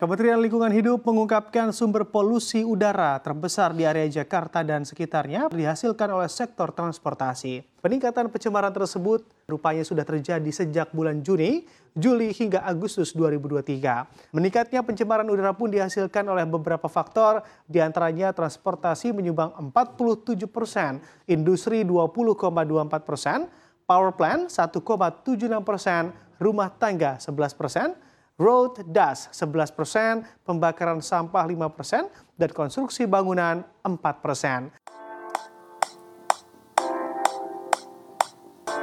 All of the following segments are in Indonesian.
Kementerian Lingkungan Hidup mengungkapkan sumber polusi udara terbesar di area Jakarta dan sekitarnya dihasilkan oleh sektor transportasi. Peningkatan pencemaran tersebut rupanya sudah terjadi sejak bulan Juni, Juli hingga Agustus 2023. Meningkatnya pencemaran udara pun dihasilkan oleh beberapa faktor, di antaranya transportasi menyumbang 47 persen, industri 20,24 persen, power plant 1,76 persen, rumah tangga 11 persen, road dust 11 persen, pembakaran sampah 5 persen, dan konstruksi bangunan 4 persen.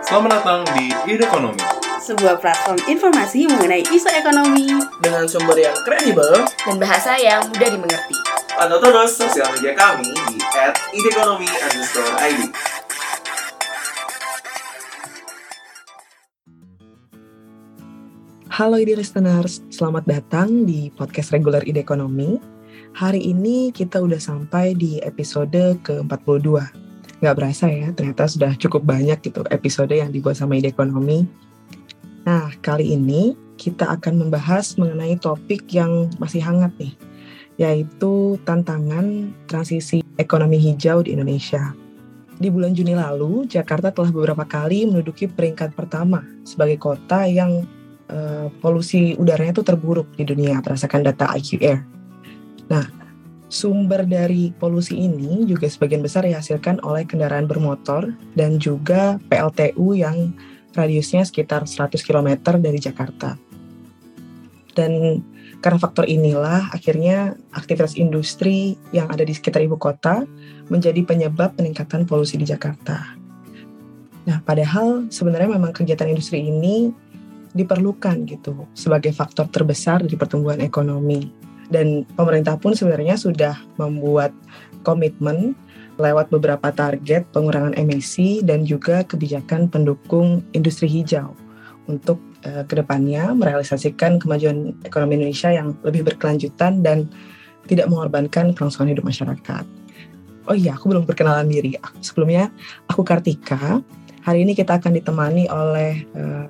Selamat datang di Ide Ekonomi. Sebuah platform informasi mengenai isu ekonomi dengan sumber yang kredibel dan bahasa yang mudah dimengerti. Pantau terus sosial media kami di @idekonomi_id. Halo ide listeners, selamat datang di podcast reguler ide ekonomi. Hari ini kita udah sampai di episode ke-42. Gak berasa ya, ternyata sudah cukup banyak gitu episode yang dibuat sama ide ekonomi. Nah, kali ini kita akan membahas mengenai topik yang masih hangat nih, yaitu tantangan transisi ekonomi hijau di Indonesia. Di bulan Juni lalu, Jakarta telah beberapa kali menduduki peringkat pertama sebagai kota yang uh, polusi udaranya itu terburuk di dunia berdasarkan data IQ Air. Nah, sumber dari polusi ini juga sebagian besar dihasilkan oleh kendaraan bermotor dan juga PLTU yang radiusnya sekitar 100 km dari Jakarta. Dan karena faktor inilah akhirnya aktivitas industri yang ada di sekitar ibu kota menjadi penyebab peningkatan polusi di Jakarta. Nah, padahal sebenarnya memang kegiatan industri ini diperlukan gitu sebagai faktor terbesar di pertumbuhan ekonomi. Dan pemerintah pun sebenarnya sudah membuat komitmen lewat beberapa target pengurangan emisi dan juga kebijakan pendukung industri hijau untuk uh, ke depannya merealisasikan kemajuan ekonomi Indonesia yang lebih berkelanjutan dan tidak mengorbankan kelangsungan hidup masyarakat. Oh iya, aku belum perkenalan diri. Sebelumnya, aku Kartika. Hari ini kita akan ditemani oleh uh,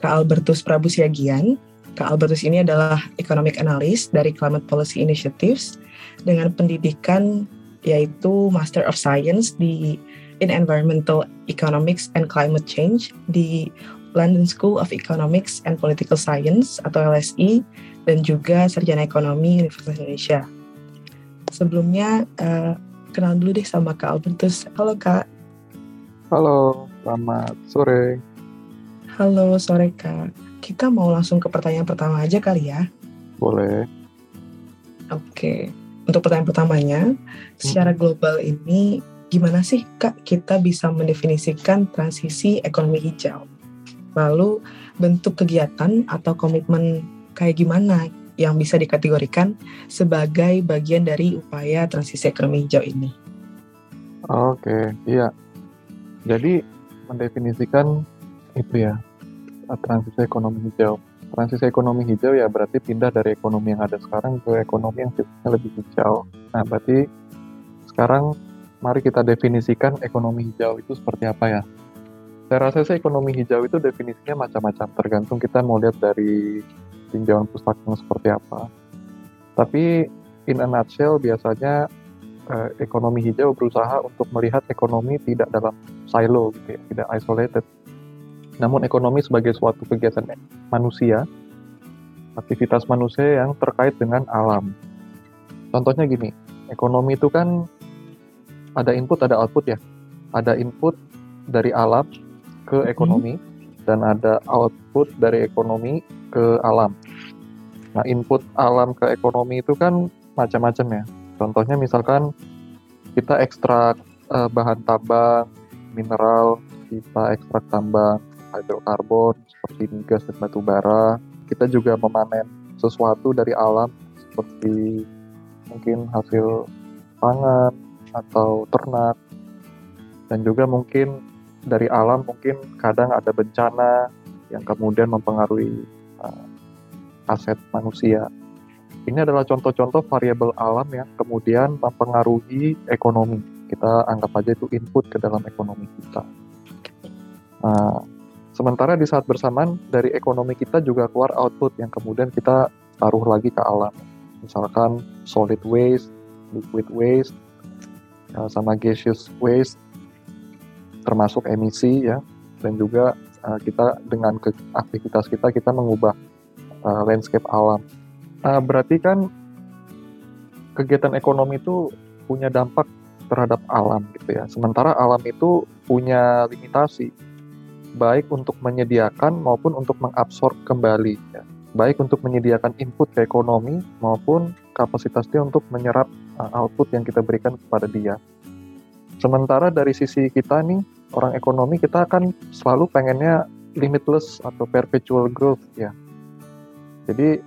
Kak Albertus Prabu Siagian. Kak Albertus ini adalah economic analyst dari Climate Policy Initiatives dengan pendidikan yaitu Master of Science di in Environmental Economics and Climate Change di London School of Economics and Political Science atau LSE dan juga Sarjana Ekonomi Universitas Indonesia. Sebelumnya uh, kenal dulu deh sama Kak Albertus. Halo Kak. Halo, selamat sore. Halo, sore Kak. Kita mau langsung ke pertanyaan pertama aja kali ya? Boleh. Oke. Untuk pertanyaan pertamanya, secara global ini gimana sih Kak kita bisa mendefinisikan transisi ekonomi hijau? Lalu bentuk kegiatan atau komitmen kayak gimana yang bisa dikategorikan sebagai bagian dari upaya transisi ekonomi hijau ini? Oke, iya. Jadi mendefinisikan itu ya transisi ekonomi hijau. Transisi ekonomi hijau ya berarti pindah dari ekonomi yang ada sekarang ke ekonomi yang sifatnya lebih hijau. Nah, berarti sekarang mari kita definisikan ekonomi hijau itu seperti apa ya. Saya rasa sih ekonomi hijau itu definisinya macam-macam, tergantung kita mau lihat dari tinjauan pustaka seperti apa. Tapi in a nutshell biasanya eh, ekonomi hijau berusaha untuk melihat ekonomi tidak dalam silo gitu ya, tidak isolated namun ekonomi sebagai suatu kegiatan manusia, aktivitas manusia yang terkait dengan alam. Contohnya gini, ekonomi itu kan ada input, ada output ya. Ada input dari alam ke mm-hmm. ekonomi hmm. dan ada output dari ekonomi ke alam. Nah, input alam ke ekonomi itu kan macam-macam ya. Contohnya misalkan kita ekstrak uh, bahan tambang, mineral, kita ekstrak tambang, hidrokarbon seperti migas dan batu bara. Kita juga memanen sesuatu dari alam seperti mungkin hasil pangan atau ternak dan juga mungkin dari alam mungkin kadang ada bencana yang kemudian mempengaruhi uh, aset manusia. Ini adalah contoh-contoh variabel alam yang kemudian mempengaruhi ekonomi. Kita anggap aja itu input ke dalam ekonomi kita. Nah, Sementara di saat bersamaan dari ekonomi kita juga keluar output yang kemudian kita taruh lagi ke alam. Misalkan solid waste, liquid waste, uh, sama gaseous waste, termasuk emisi ya, dan juga uh, kita dengan aktivitas kita kita mengubah uh, landscape alam. Berarti kan kegiatan ekonomi itu punya dampak terhadap alam gitu ya. Sementara alam itu punya limitasi baik untuk menyediakan maupun untuk mengabsorb kembali ya. Baik untuk menyediakan input ke ekonomi maupun kapasitas dia untuk menyerap uh, output yang kita berikan kepada dia. Sementara dari sisi kita nih orang ekonomi kita akan selalu pengennya limitless atau perpetual growth ya. Jadi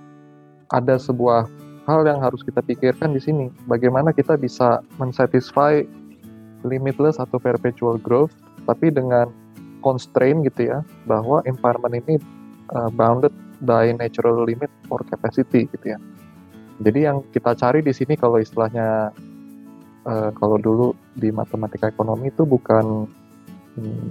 ada sebuah hal yang harus kita pikirkan di sini. Bagaimana kita bisa mensatisfy limitless atau perpetual growth, tapi dengan constraint gitu ya, bahwa environment ini uh, bounded by natural limit or capacity gitu ya. Jadi yang kita cari di sini kalau istilahnya uh, kalau dulu di matematika ekonomi itu bukan hmm,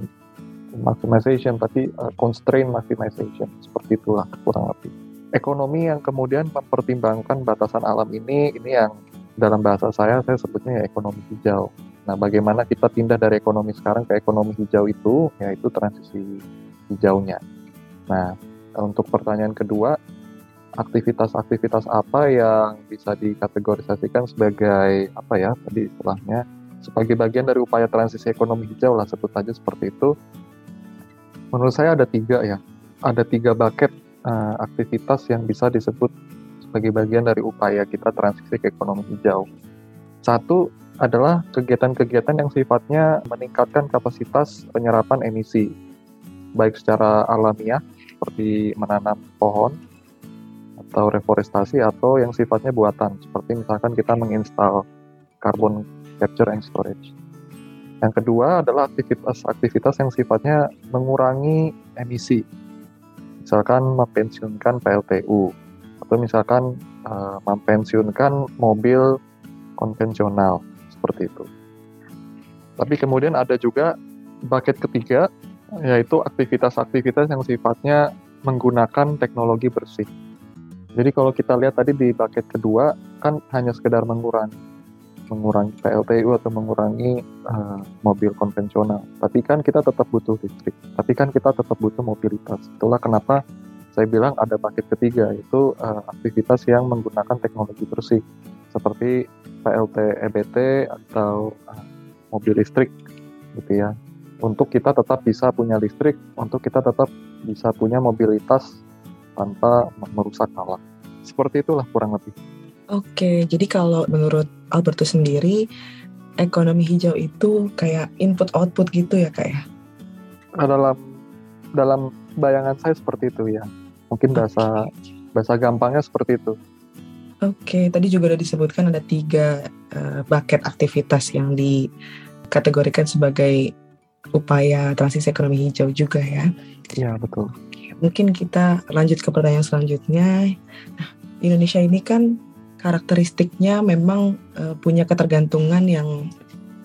maximization tapi uh, constraint maximization seperti itulah kurang lebih ekonomi yang kemudian mempertimbangkan batasan alam ini, ini yang dalam bahasa saya saya sebutnya ya ekonomi hijau. Nah, bagaimana kita pindah dari ekonomi sekarang ke ekonomi hijau itu, yaitu transisi hijaunya. Nah, untuk pertanyaan kedua, aktivitas-aktivitas apa yang bisa dikategorisasikan sebagai apa ya tadi istilahnya sebagai bagian dari upaya transisi ekonomi hijau lah sebut aja seperti itu. Menurut saya ada tiga ya, ada tiga bucket uh, aktivitas yang bisa disebut sebagai bagian dari upaya kita transisi ke ekonomi hijau. Satu adalah kegiatan-kegiatan yang sifatnya meningkatkan kapasitas penyerapan emisi, baik secara alamiah seperti menanam pohon atau reforestasi atau yang sifatnya buatan seperti misalkan kita menginstal carbon capture and storage. Yang kedua adalah aktivitas-aktivitas yang sifatnya mengurangi emisi misalkan mempensiunkan PLTU atau misalkan uh, mempensiunkan mobil konvensional seperti itu. Tapi kemudian ada juga bucket ketiga yaitu aktivitas-aktivitas yang sifatnya menggunakan teknologi bersih. Jadi kalau kita lihat tadi di bucket kedua kan hanya sekedar mengurangi mengurangi PLTU atau mengurangi uh, mobil konvensional. Tapi kan kita tetap butuh listrik. Tapi kan kita tetap butuh mobilitas. Itulah kenapa saya bilang ada paket ketiga yaitu uh, aktivitas yang menggunakan teknologi bersih seperti PLT EBT atau uh, mobil listrik gitu ya. Untuk kita tetap bisa punya listrik, untuk kita tetap bisa punya mobilitas tanpa merusak alam. Seperti itulah kurang lebih. Oke, jadi kalau menurut Albertus sendiri, ekonomi hijau itu kayak input output gitu ya kak ya? Dalam dalam bayangan saya seperti itu ya. Mungkin bahasa okay. bahasa gampangnya seperti itu. Oke, tadi juga udah disebutkan ada tiga uh, bucket aktivitas yang dikategorikan sebagai upaya transisi ekonomi hijau juga ya. Iya betul. Mungkin kita lanjut ke pertanyaan selanjutnya. Nah, Indonesia ini kan karakteristiknya memang uh, punya ketergantungan yang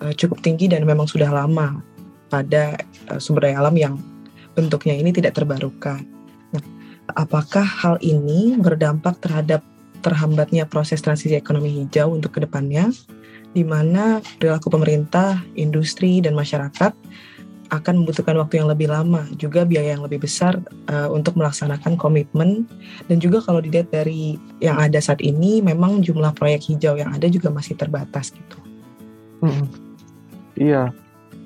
uh, cukup tinggi dan memang sudah lama pada uh, sumber daya alam yang bentuknya ini tidak terbarukan. Nah, apakah hal ini berdampak terhadap terhambatnya proses transisi ekonomi hijau untuk ke depannya, di mana perilaku pemerintah, industri, dan masyarakat akan membutuhkan waktu yang lebih lama, juga biaya yang lebih besar uh, untuk melaksanakan komitmen. Dan juga kalau dilihat dari yang ada saat ini, memang jumlah proyek hijau yang ada juga masih terbatas gitu. Hmm. Iya,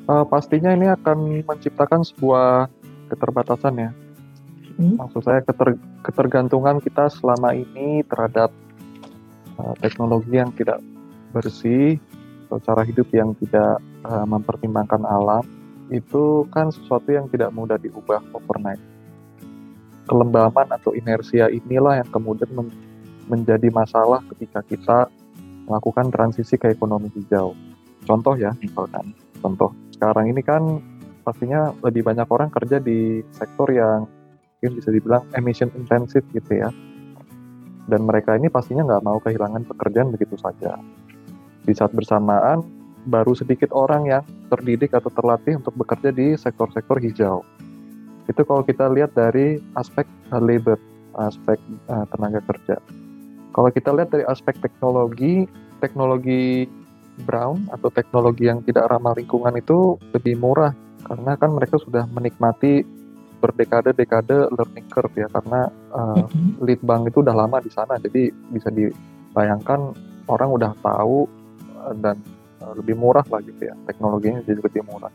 uh, pastinya ini akan menciptakan sebuah keterbatasan ya. Hmm? Maksud saya keter, ketergantungan kita selama ini terhadap uh, teknologi yang tidak bersih, atau cara hidup yang tidak uh, mempertimbangkan alam itu kan sesuatu yang tidak mudah diubah overnight. Kelembaman atau inersia inilah yang kemudian men menjadi masalah ketika kita melakukan transisi ke ekonomi hijau. Contoh ya, misalkan, contoh sekarang ini kan pastinya lebih banyak orang kerja di sektor yang mungkin bisa dibilang emission intensive gitu ya. Dan mereka ini pastinya nggak mau kehilangan pekerjaan begitu saja. Di saat bersamaan, baru sedikit orang yang terdidik atau terlatih untuk bekerja di sektor-sektor hijau. Itu kalau kita lihat dari aspek uh, labor, aspek uh, tenaga kerja. Kalau kita lihat dari aspek teknologi, teknologi brown atau teknologi yang tidak ramah lingkungan itu lebih murah karena kan mereka sudah menikmati berdekade-dekade learning curve ya karena uh, lead bank itu udah lama di sana jadi bisa dibayangkan orang udah tahu uh, dan uh, lebih murah lah gitu ya teknologinya jadi lebih murah.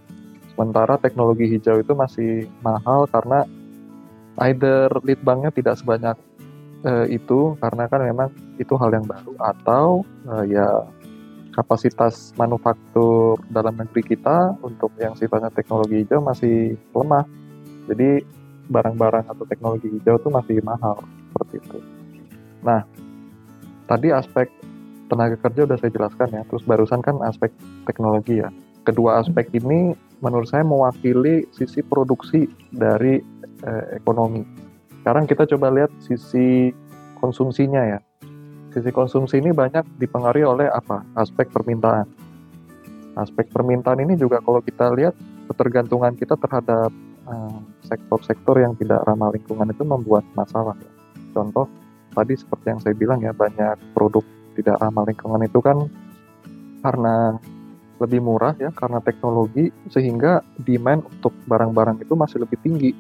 Sementara teknologi hijau itu masih mahal karena either lead banknya tidak sebanyak uh, itu karena kan memang itu hal yang baru atau uh, ya kapasitas manufaktur dalam negeri kita untuk yang sifatnya teknologi hijau masih lemah jadi barang-barang atau teknologi hijau itu masih mahal seperti itu. Nah, tadi aspek tenaga kerja udah saya jelaskan ya. Terus barusan kan aspek teknologi ya. Kedua aspek ini menurut saya mewakili sisi produksi dari eh, ekonomi. Sekarang kita coba lihat sisi konsumsinya ya. Sisi konsumsi ini banyak dipengaruhi oleh apa? Aspek permintaan. Aspek permintaan ini juga kalau kita lihat ketergantungan kita terhadap sektor-sektor yang tidak ramah lingkungan itu membuat masalah. Contoh tadi seperti yang saya bilang ya banyak produk tidak ramah lingkungan itu kan karena lebih murah ya karena teknologi sehingga demand untuk barang-barang itu masih lebih tinggi.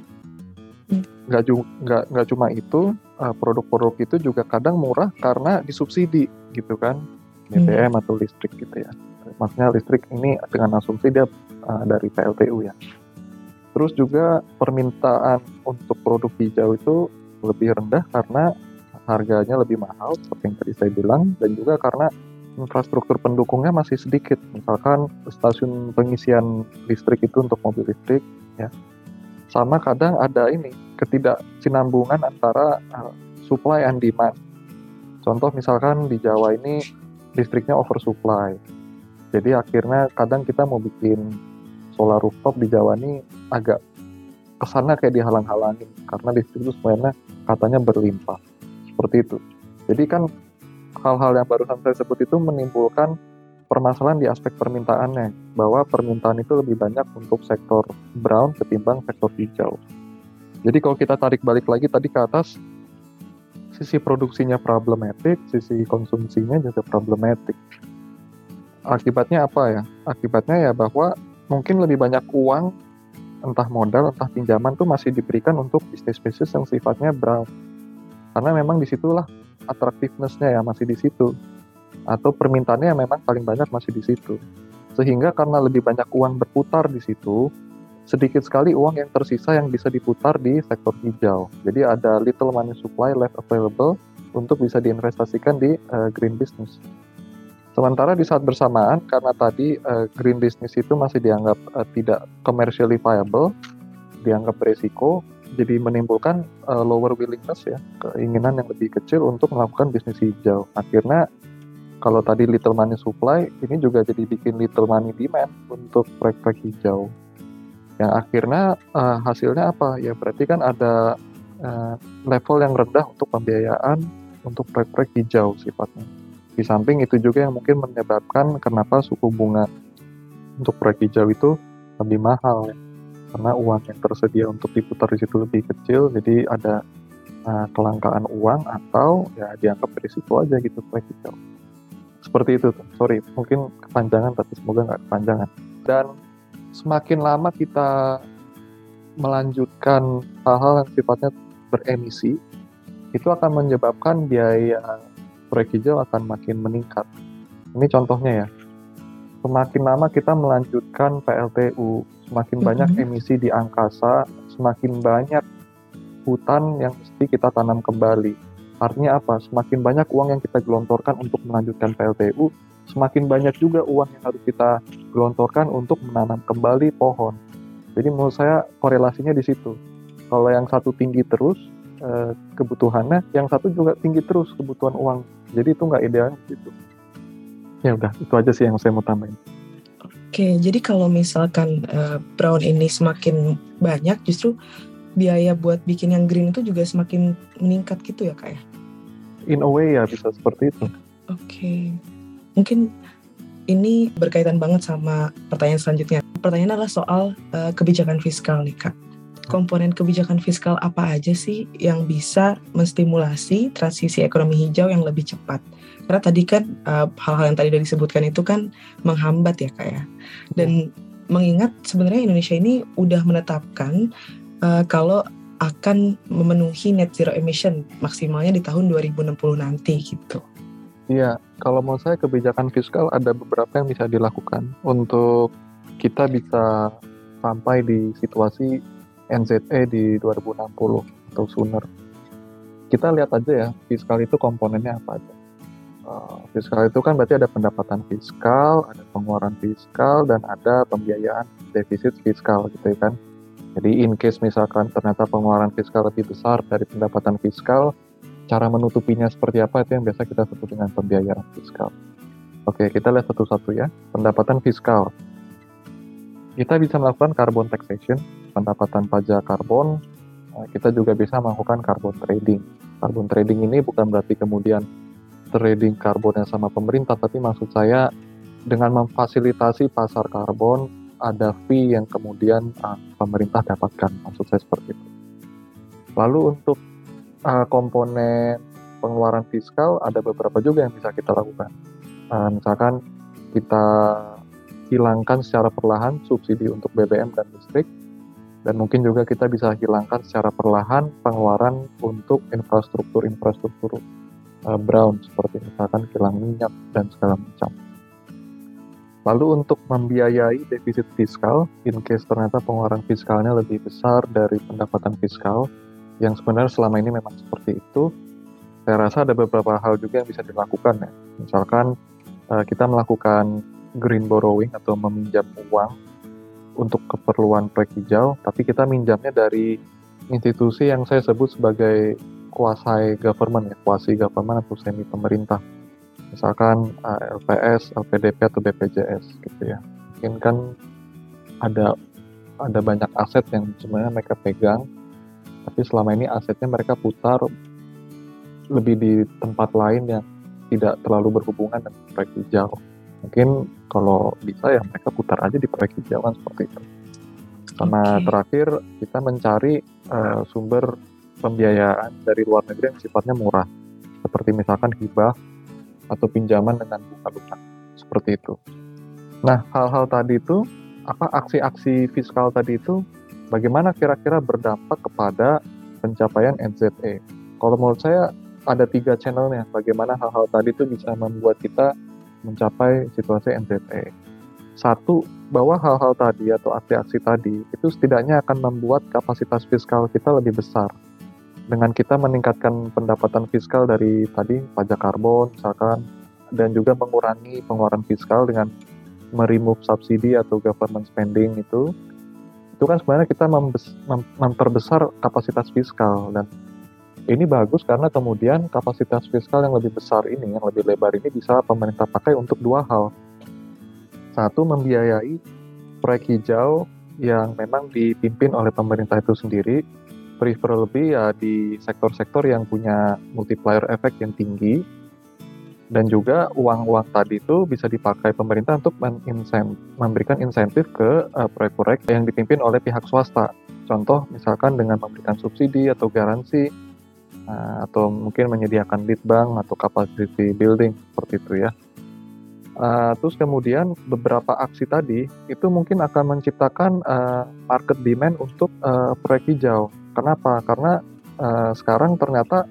Hmm. Nggak, nggak, nggak cuma itu, eh, produk-produk itu juga kadang murah karena disubsidi gitu kan, BBM hmm. atau listrik gitu ya. Maksudnya listrik ini dengan asumsi dia uh, dari PLTU ya. Terus juga permintaan untuk produk hijau itu lebih rendah karena harganya lebih mahal seperti yang tadi saya bilang dan juga karena infrastruktur pendukungnya masih sedikit. Misalkan stasiun pengisian listrik itu untuk mobil listrik ya. Sama kadang ada ini ketidaksinambungan antara uh, supply and demand. Contoh misalkan di Jawa ini listriknya oversupply. Jadi akhirnya kadang kita mau bikin solar rooftop di Jawa ini agak ke sana kayak dihalang-halangin karena di situ sebenarnya katanya berlimpah seperti itu. Jadi kan hal-hal yang barusan saya sebut itu menimbulkan permasalahan di aspek permintaannya bahwa permintaan itu lebih banyak untuk sektor brown ketimbang sektor hijau. Jadi kalau kita tarik balik lagi tadi ke atas, sisi produksinya problematik, sisi konsumsinya juga problematik. Akibatnya apa ya? Akibatnya ya bahwa mungkin lebih banyak uang entah modal entah pinjaman tuh masih diberikan untuk bisnis-bisnis yang sifatnya brown. Karena memang di situlah attractiveness-nya ya masih di situ. Atau permintaannya memang paling banyak masih di situ. Sehingga karena lebih banyak uang berputar di situ sedikit sekali uang yang tersisa yang bisa diputar di sektor hijau. Jadi ada little money supply left available untuk bisa diinvestasikan di uh, green business Sementara di saat bersamaan karena tadi uh, green business itu masih dianggap uh, tidak commercially viable, dianggap beresiko, jadi menimbulkan uh, lower willingness ya, keinginan yang lebih kecil untuk melakukan bisnis hijau. Akhirnya kalau tadi little money supply, ini juga jadi bikin little money demand untuk proyek-proyek hijau. Yang akhirnya uh, hasilnya apa? Ya berarti kan ada uh, level yang rendah untuk pembiayaan untuk proyek-proyek hijau sifatnya. Di samping itu juga yang mungkin menyebabkan kenapa suku bunga untuk proyek hijau itu lebih mahal ya. Karena uang yang tersedia untuk diputar di situ lebih kecil, jadi ada uh, kelangkaan uang atau ya dianggap berisiko aja gitu proyek hijau. Seperti itu. Sorry, mungkin kepanjangan tapi semoga nggak kepanjangan. Dan semakin lama kita melanjutkan hal-hal yang sifatnya beremisi, itu akan menyebabkan biaya proyek hijau akan makin meningkat. Ini contohnya ya. Semakin lama kita melanjutkan PLTU, semakin banyak mm-hmm. emisi di angkasa, semakin banyak hutan yang mesti kita tanam kembali. Artinya apa? Semakin banyak uang yang kita gelontorkan untuk melanjutkan PLTU, semakin banyak juga uang yang harus kita gelontorkan untuk menanam kembali pohon. Jadi menurut saya korelasinya di situ. Kalau yang satu tinggi terus eh, kebutuhannya, yang satu juga tinggi terus kebutuhan uang jadi itu nggak ideal gitu ya udah itu aja sih yang saya mau tambahin Oke, jadi kalau misalkan uh, brown ini semakin banyak, justru biaya buat bikin yang green itu juga semakin meningkat gitu ya kak ya? In a way ya bisa seperti itu. Oke, mungkin ini berkaitan banget sama pertanyaan selanjutnya. Pertanyaan adalah soal uh, kebijakan fiskal nih kak. Komponen kebijakan fiskal apa aja sih yang bisa menstimulasi transisi ekonomi hijau yang lebih cepat? Karena tadi kan uh, hal-hal yang tadi sudah disebutkan itu kan menghambat ya kak ya. Dan mengingat sebenarnya Indonesia ini udah menetapkan uh, kalau akan memenuhi net zero emission maksimalnya di tahun 2060 nanti gitu. Iya, kalau mau saya kebijakan fiskal ada beberapa yang bisa dilakukan untuk kita bisa sampai di situasi NZE di 2060 atau sooner. Kita lihat aja ya, fiskal itu komponennya apa aja. Uh, fiskal itu kan berarti ada pendapatan fiskal, ada pengeluaran fiskal, dan ada pembiayaan defisit fiskal gitu ya kan. Jadi in case misalkan ternyata pengeluaran fiskal lebih besar dari pendapatan fiskal, cara menutupinya seperti apa itu yang biasa kita sebut dengan pembiayaan fiskal. Oke, kita lihat satu-satu ya. Pendapatan fiskal. Kita bisa melakukan carbon taxation, pendapatan pajak karbon. Nah, kita juga bisa melakukan carbon trading. Carbon trading ini bukan berarti kemudian trading karbon yang sama pemerintah, tapi maksud saya dengan memfasilitasi pasar karbon ada fee yang kemudian uh, pemerintah dapatkan. Maksud saya seperti itu. Lalu untuk uh, komponen pengeluaran fiskal ada beberapa juga yang bisa kita lakukan. Uh, misalkan kita hilangkan secara perlahan subsidi untuk BBM dan listrik, dan mungkin juga kita bisa hilangkan secara perlahan pengeluaran untuk infrastruktur-infrastruktur uh, brown seperti misalkan kilang minyak dan segala macam. Lalu untuk membiayai defisit fiskal, in case ternyata pengeluaran fiskalnya lebih besar dari pendapatan fiskal, yang sebenarnya selama ini memang seperti itu. Saya rasa ada beberapa hal juga yang bisa dilakukan ya. Misalkan uh, kita melakukan green borrowing atau meminjam uang untuk keperluan proyek hijau, tapi kita minjamnya dari institusi yang saya sebut sebagai kuasai government ya, kuasi government atau semi pemerintah. Misalkan eh, LPS, LPDP atau BPJS gitu ya. Mungkin kan ada ada banyak aset yang sebenarnya mereka pegang tapi selama ini asetnya mereka putar lebih di tempat lain yang tidak terlalu berhubungan dengan proyek hijau. Mungkin kalau bisa ya mereka putar aja di proyek hijau kan seperti itu. Sama okay. terakhir kita mencari uh, sumber pembiayaan dari luar negeri yang sifatnya murah, seperti misalkan hibah atau pinjaman dengan bunga lunak, seperti itu. Nah, hal-hal tadi itu, apa aksi-aksi fiskal tadi itu bagaimana kira-kira berdampak kepada pencapaian NZE. Kalau menurut saya ada tiga channelnya, bagaimana hal-hal tadi itu bisa membuat kita mencapai situasi NZE. Satu, bahwa hal-hal tadi atau aksi-aksi tadi itu setidaknya akan membuat kapasitas fiskal kita lebih besar. Dengan kita meningkatkan pendapatan fiskal dari tadi pajak karbon misalkan, dan juga mengurangi pengeluaran fiskal dengan meremove subsidi atau government spending itu, itu kan sebenarnya kita memperbesar kapasitas fiskal dan ini bagus karena kemudian kapasitas fiskal yang lebih besar ini, yang lebih lebar ini bisa pemerintah pakai untuk dua hal. Satu, membiayai proyek hijau yang memang dipimpin oleh pemerintah itu sendiri, preferably ya di sektor-sektor yang punya multiplier effect yang tinggi, dan juga uang-uang tadi itu bisa dipakai pemerintah untuk memberikan insentif ke uh, proyek-proyek yang dipimpin oleh pihak swasta. Contoh misalkan dengan memberikan subsidi atau garansi uh, atau mungkin menyediakan lead bank atau capacity building seperti itu ya. Uh, terus kemudian beberapa aksi tadi itu mungkin akan menciptakan uh, market demand untuk uh, proyek hijau. Kenapa? Karena uh, sekarang ternyata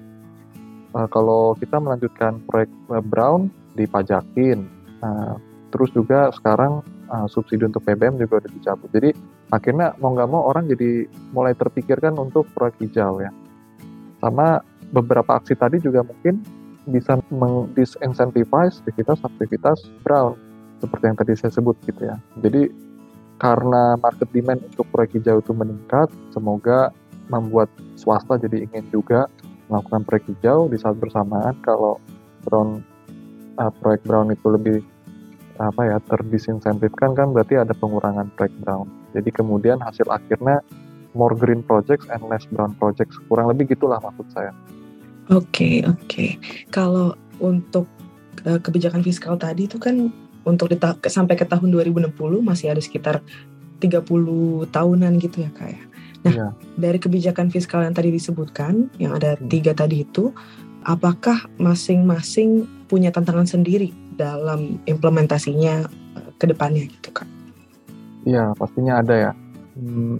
uh, kalau kita melanjutkan proyek uh, Brown dipajakin. Uh, terus juga sekarang uh, subsidi untuk PBM juga udah dicabut. Jadi akhirnya mau nggak mau orang jadi mulai terpikirkan untuk proyek hijau ya. Sama beberapa aksi tadi juga mungkin bisa mengdisincentivize aktivitas-aktivitas brown seperti yang tadi saya sebut gitu ya. Jadi karena market demand untuk proyek hijau itu meningkat, semoga membuat swasta jadi ingin juga melakukan proyek hijau di saat bersamaan kalau brown uh, proyek brown itu lebih apa ya terdisinsentifkan kan berarti ada pengurangan proyek brown. Jadi kemudian hasil akhirnya more green projects and less brown projects. Kurang lebih gitulah maksud saya. Oke, okay, oke. Okay. Kalau untuk uh, kebijakan fiskal tadi itu kan untuk sampai ke tahun 2060 masih ada sekitar 30 tahunan gitu ya Kak ya. Nah, Iya. dari kebijakan fiskal yang tadi disebutkan, yang ada Hmm. tiga tadi itu, apakah masing-masing punya tantangan sendiri dalam implementasinya eh, ke depannya gitu kak? Iya, pastinya ada ya. Hmm,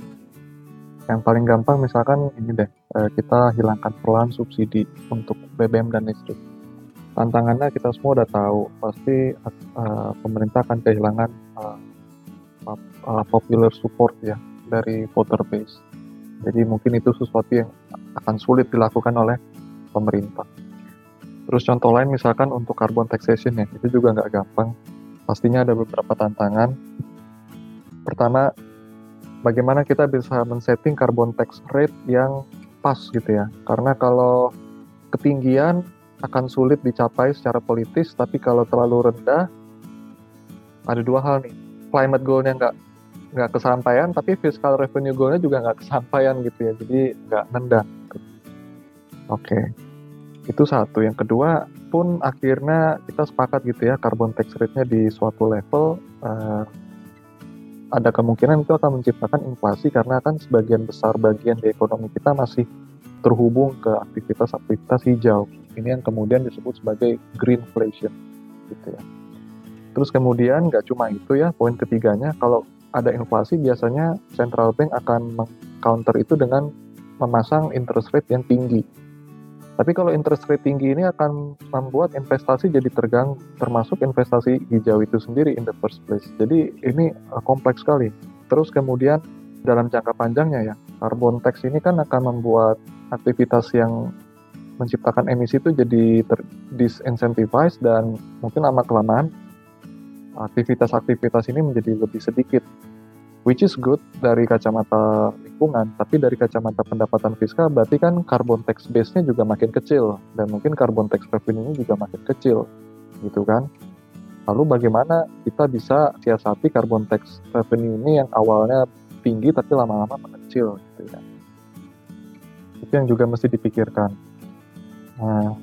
yang paling gampang misalkan ini deh, eh, kita hilangkan pelan subsidi untuk BBM dan listrik. Tantangannya kita semua udah tahu, pasti eh, pemerintah akan kehilangan eh, pop- popular support ya dari voter base. Jadi mungkin itu sesuatu yang akan sulit dilakukan oleh pemerintah. Terus contoh lain misalkan untuk carbon taxation ya, itu juga nggak gampang. Pastinya ada beberapa tantangan. Pertama, bagaimana kita bisa men-setting carbon tax rate yang pas gitu ya. Karena kalau ketinggian akan sulit dicapai secara politis, tapi kalau terlalu rendah, ada dua hal nih. Climate goal-nya nggak nggak kesampaian, tapi fiscal revenue goal-nya juga nggak kesampaian gitu ya. Jadi nggak nendang. Oke, itu satu. Yang kedua pun akhirnya kita sepakat gitu ya, carbon tax rate-nya di suatu level eh, ada kemungkinan itu akan menciptakan inflasi karena kan sebagian besar bagian di ekonomi kita masih terhubung ke aktivitas-aktivitas hijau. Ini yang kemudian disebut sebagai greenflation, gitu ya. Terus kemudian nggak cuma itu ya, poin ketiganya kalau ada inflasi biasanya central bank akan counter itu dengan memasang interest rate yang tinggi. Tapi kalau interest rate tinggi ini akan membuat investasi jadi terganggu, termasuk investasi hijau itu sendiri in the first place. Jadi ini uh, kompleks sekali. Terus kemudian dalam jangka panjangnya ya, carbon tax ini kan akan membuat aktivitas yang menciptakan emisi itu jadi ter disincentivized dan mungkin lama kelamaan aktivitas-aktivitas ini menjadi lebih sedikit which is good dari kacamata lingkungan, tapi dari kacamata pendapatan fiskal berarti kan carbon tax base-nya juga makin kecil dan mungkin carbon tax revenue-nya juga makin kecil, gitu kan? Lalu bagaimana kita bisa siasati carbon tax revenue ini yang awalnya tinggi tapi lama-lama mengecil, gitu ya? Itu yang juga mesti dipikirkan. Nah,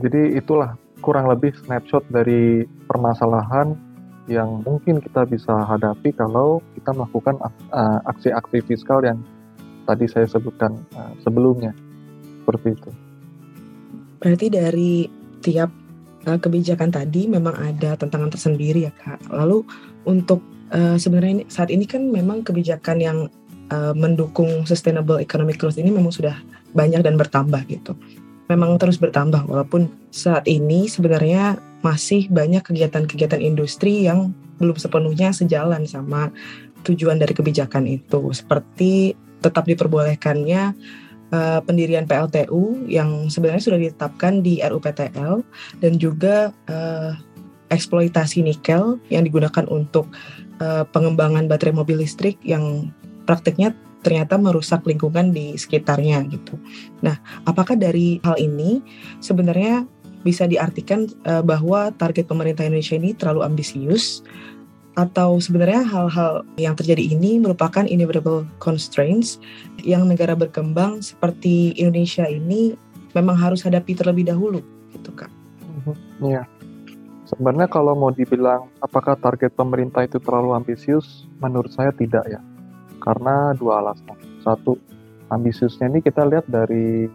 jadi itulah kurang lebih snapshot dari permasalahan yang mungkin kita bisa hadapi kalau kita melakukan aksi-aksi fiskal yang tadi saya sebutkan uh, sebelumnya seperti itu. Berarti dari tiap uh, kebijakan tadi memang ada tantangan tersendiri ya kak. Lalu untuk sebenarnya saat ini kan memang kebijakan yang mendukung sustainable economic growth ini memang sudah banyak dan bertambah gitu. Memang terus bertambah walaupun saat ini sebenarnya masih banyak kegiatan-kegiatan industri yang belum sepenuhnya sejalan sama tujuan dari kebijakan itu. Seperti tetap diperbolehkannya uh, pendirian PLTU yang sebenarnya sudah ditetapkan di RUPTL dan juga uh, eksploitasi nikel yang digunakan untuk uh, pengembangan baterai mobil listrik yang praktiknya ternyata merusak lingkungan di sekitarnya gitu. Nah, apakah dari hal ini sebenarnya bisa diartikan uh, bahwa target pemerintah Indonesia ini terlalu ambisius atau sebenarnya hal-hal yang terjadi ini merupakan inevitable constraints yang negara berkembang seperti Indonesia ini memang harus hadapi terlebih dahulu gitu kak. Iya. Sebenarnya kalau mau dibilang apakah target pemerintah itu terlalu ambisius, menurut saya tidak ya. Karena dua alasan. Satu, ambisiusnya ini kita lihat dari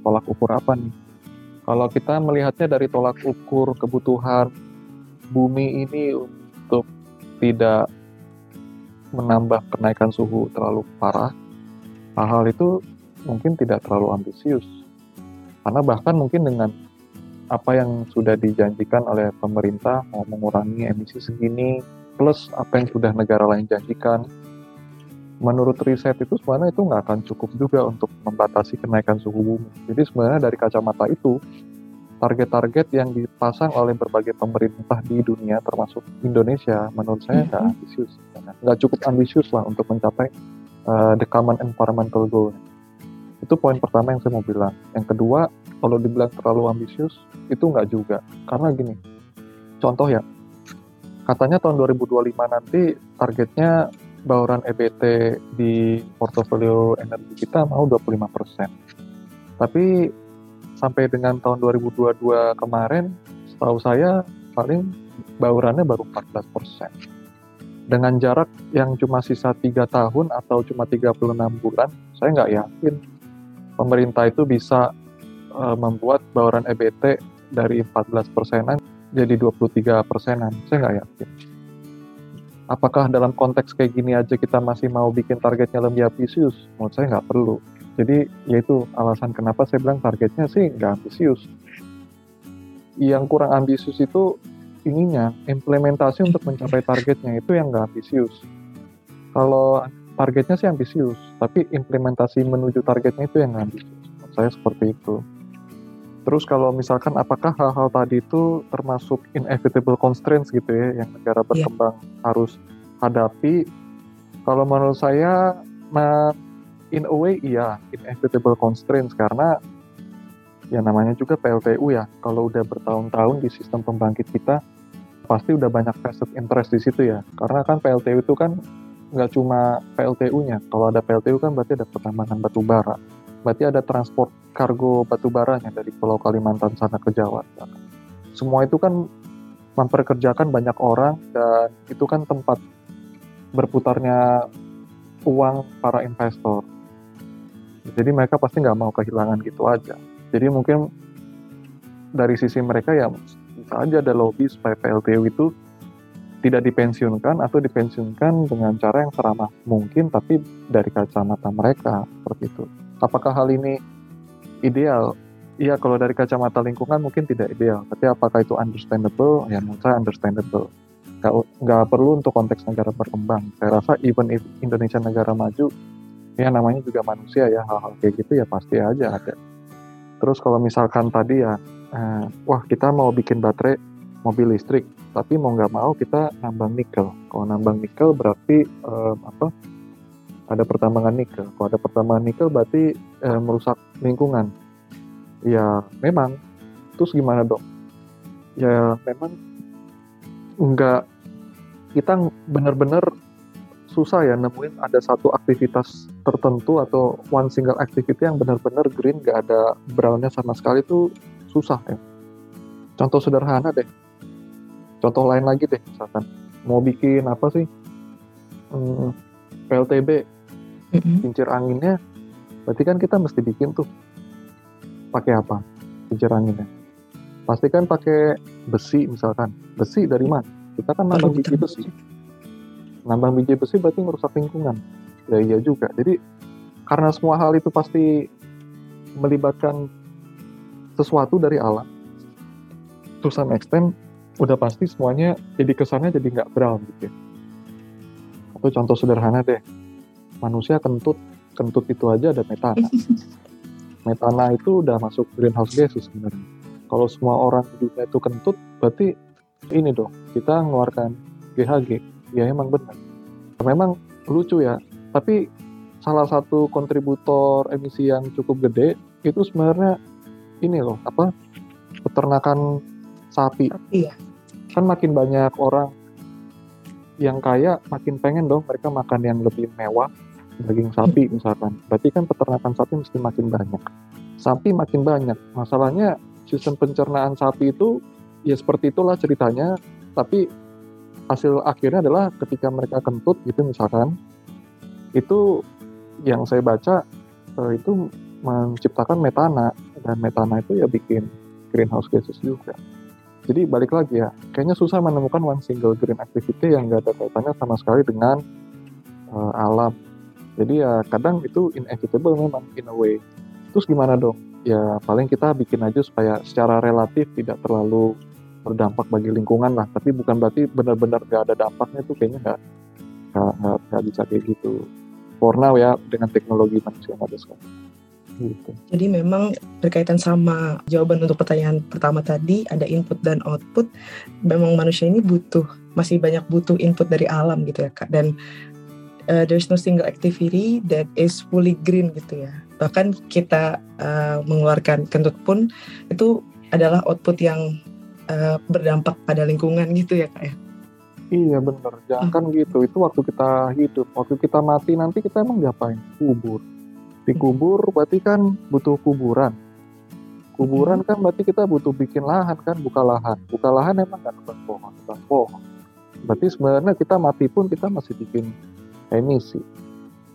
tolak ukur apa nih. Kalau kita melihatnya dari tolak ukur kebutuhan bumi ini untuk tidak menambah kenaikan suhu terlalu parah, hal-hal itu mungkin tidak terlalu ambisius. Karena bahkan mungkin dengan apa yang sudah dijanjikan oleh pemerintah mau mengurangi emisi segini, plus apa yang sudah negara lain janjikan, menurut riset itu sebenarnya itu nggak akan cukup juga untuk membatasi kenaikan suhu bumi. Jadi sebenarnya dari kacamata itu, target-target yang dipasang oleh berbagai pemerintah di dunia termasuk Indonesia menurut saya nggak ambisius. Nggak cukup ambisius lah untuk mencapai uh, the common environmental goal. Itu poin pertama yang saya mau bilang. Yang kedua kalau dibilang terlalu ambisius itu nggak juga. Karena gini contoh ya. Katanya tahun 2025 nanti targetnya bauran EBT di portofolio energi kita mau 25%. Tapi sampai dengan tahun 2022 kemarin, setahu saya paling baurannya baru 14%. dengan jarak yang cuma sisa tiga tahun atau cuma 36 bulan, saya nggak yakin pemerintah itu bisa uh, membuat bauran EBT dari 14 persenan jadi 23 persenan. Saya nggak yakin. Apakah dalam konteks kayak gini aja kita masih mau bikin targetnya lebih ambisius? Menurut saya nggak perlu. Jadi yaitu alasan kenapa saya bilang targetnya sih nggak ambisius. Yang kurang ambisius itu ininya implementasi untuk mencapai targetnya itu yang nggak ambisius. Kalau targetnya sih ambisius, tapi implementasi menuju targetnya itu yang nggak ambisius. Menurut saya seperti itu. Terus kalau misalkan apakah hal-hal tadi itu termasuk inevitable constraints gitu ya yang negara berkembang yeah. harus hadapi? Kalau menurut saya, in a way iya inevitable constraints karena ya namanya juga PLTU ya. Kalau udah bertahun-tahun di sistem pembangkit kita, pasti udah banyak vested interest di situ ya. Karena kan PLTU itu kan nggak cuma PLTU-nya. Kalau ada PLTU kan berarti ada pertambangan batu bara. Berarti ada transport kargo baranya dari Pulau Kalimantan sana ke Jawa. Semua itu kan memperkerjakan banyak orang dan itu kan tempat berputarnya uang para investor. Jadi mereka pasti nggak mau kehilangan gitu aja. Jadi mungkin dari sisi mereka ya bisa aja ada lobby supaya PLTU itu tidak dipensiunkan atau dipensiunkan dengan cara yang seramah mungkin tapi dari kacamata mereka seperti itu. Apakah hal ini ideal? Iya kalau dari kacamata lingkungan mungkin tidak ideal, tapi apakah itu understandable? Ya menurut saya understandable. Nggak, nggak perlu untuk konteks negara berkembang. Saya rasa even if Indonesia negara maju, ya namanya juga manusia ya hal-hal kayak gitu ya pasti aja ada. Terus kalau misalkan tadi ya uh, wah kita mau bikin baterai mobil listrik, tapi mau nggak mau kita nambang nikel. Kalau nambang nikel berarti um, apa? Ada pertambangan nikel. Kalau ada pertambangan nikel berarti um, merusak lingkungan. Ya memang. Terus gimana dong? Ya memang nggak kita benar-benar susah ya nemuin ada satu aktivitas tertentu atau one single activity yang benar-benar green gak ada brownnya sama sekali itu susah ya. Contoh sederhana deh. Contoh lain lagi deh, misalkan mau bikin apa sih? Hmm, PLTB, kincir anginnya, berarti kan kita mesti bikin tuh. Pakai apa? Kincir anginnya. Pasti kan pakai besi misalkan. Besi dari mana? Kita kan nambang biji besi. Nambang biji besi berarti merusak lingkungan. Ya iya juga. Jadi karena semua hal itu pasti melibatkan sesuatu dari alam to some extent udah pasti semuanya jadi kesannya jadi nggak brown gitu ya. Atau contoh sederhana deh, manusia kentut, kentut itu aja ada metana. metana itu udah masuk greenhouse gases sebenarnya. Kalau semua orang di dunia itu kentut, berarti ini dong, kita mengeluarkan GHG. Ya emang benar. Memang lucu ya, tapi salah satu kontributor emisi yang cukup gede itu sebenarnya ini loh apa peternakan sapi. Iya. Kan makin banyak orang yang kaya makin pengen dong mereka makan yang lebih mewah daging sapi misalkan. Berarti kan peternakan sapi mesti makin banyak. Sapi makin banyak. Masalahnya sistem pencernaan sapi itu ya seperti itulah ceritanya. Tapi hasil akhirnya adalah ketika mereka kentut gitu misalkan itu yang saya baca eh, itu menciptakan metana dan metana itu ya bikin greenhouse gases juga. Jadi balik lagi ya, kayaknya susah menemukan one single green activity yang gak ada kaitannya sama sekali dengan uh, alam. Jadi ya kadang itu inevitable memang in a way. Terus gimana dong? Ya paling kita bikin aja supaya secara relatif tidak terlalu berdampak bagi lingkungan lah. Tapi bukan berarti benar-benar gak ada dampaknya itu kayaknya nggak nggak bisa kayak gitu. For now ya dengan teknologi manusia yang ada sekarang. Gitu. Jadi memang berkaitan sama jawaban untuk pertanyaan pertama tadi ada input dan output. Memang manusia ini butuh masih banyak butuh input dari alam gitu ya kak. Dan uh, there's no single activity that is fully green gitu ya. Bahkan kita uh, mengeluarkan kentut pun itu adalah output yang uh, berdampak pada lingkungan gitu ya kak ya. Iya bener, jangan kan hmm. gitu. Itu waktu kita hidup, waktu kita mati nanti kita emang ngapain? Kubur dikubur berarti kan butuh kuburan kuburan kan berarti kita butuh bikin lahan kan buka lahan buka lahan emang kan nebang pohon nebang pohon Berarti sebenarnya kita mati pun kita masih bikin emisi.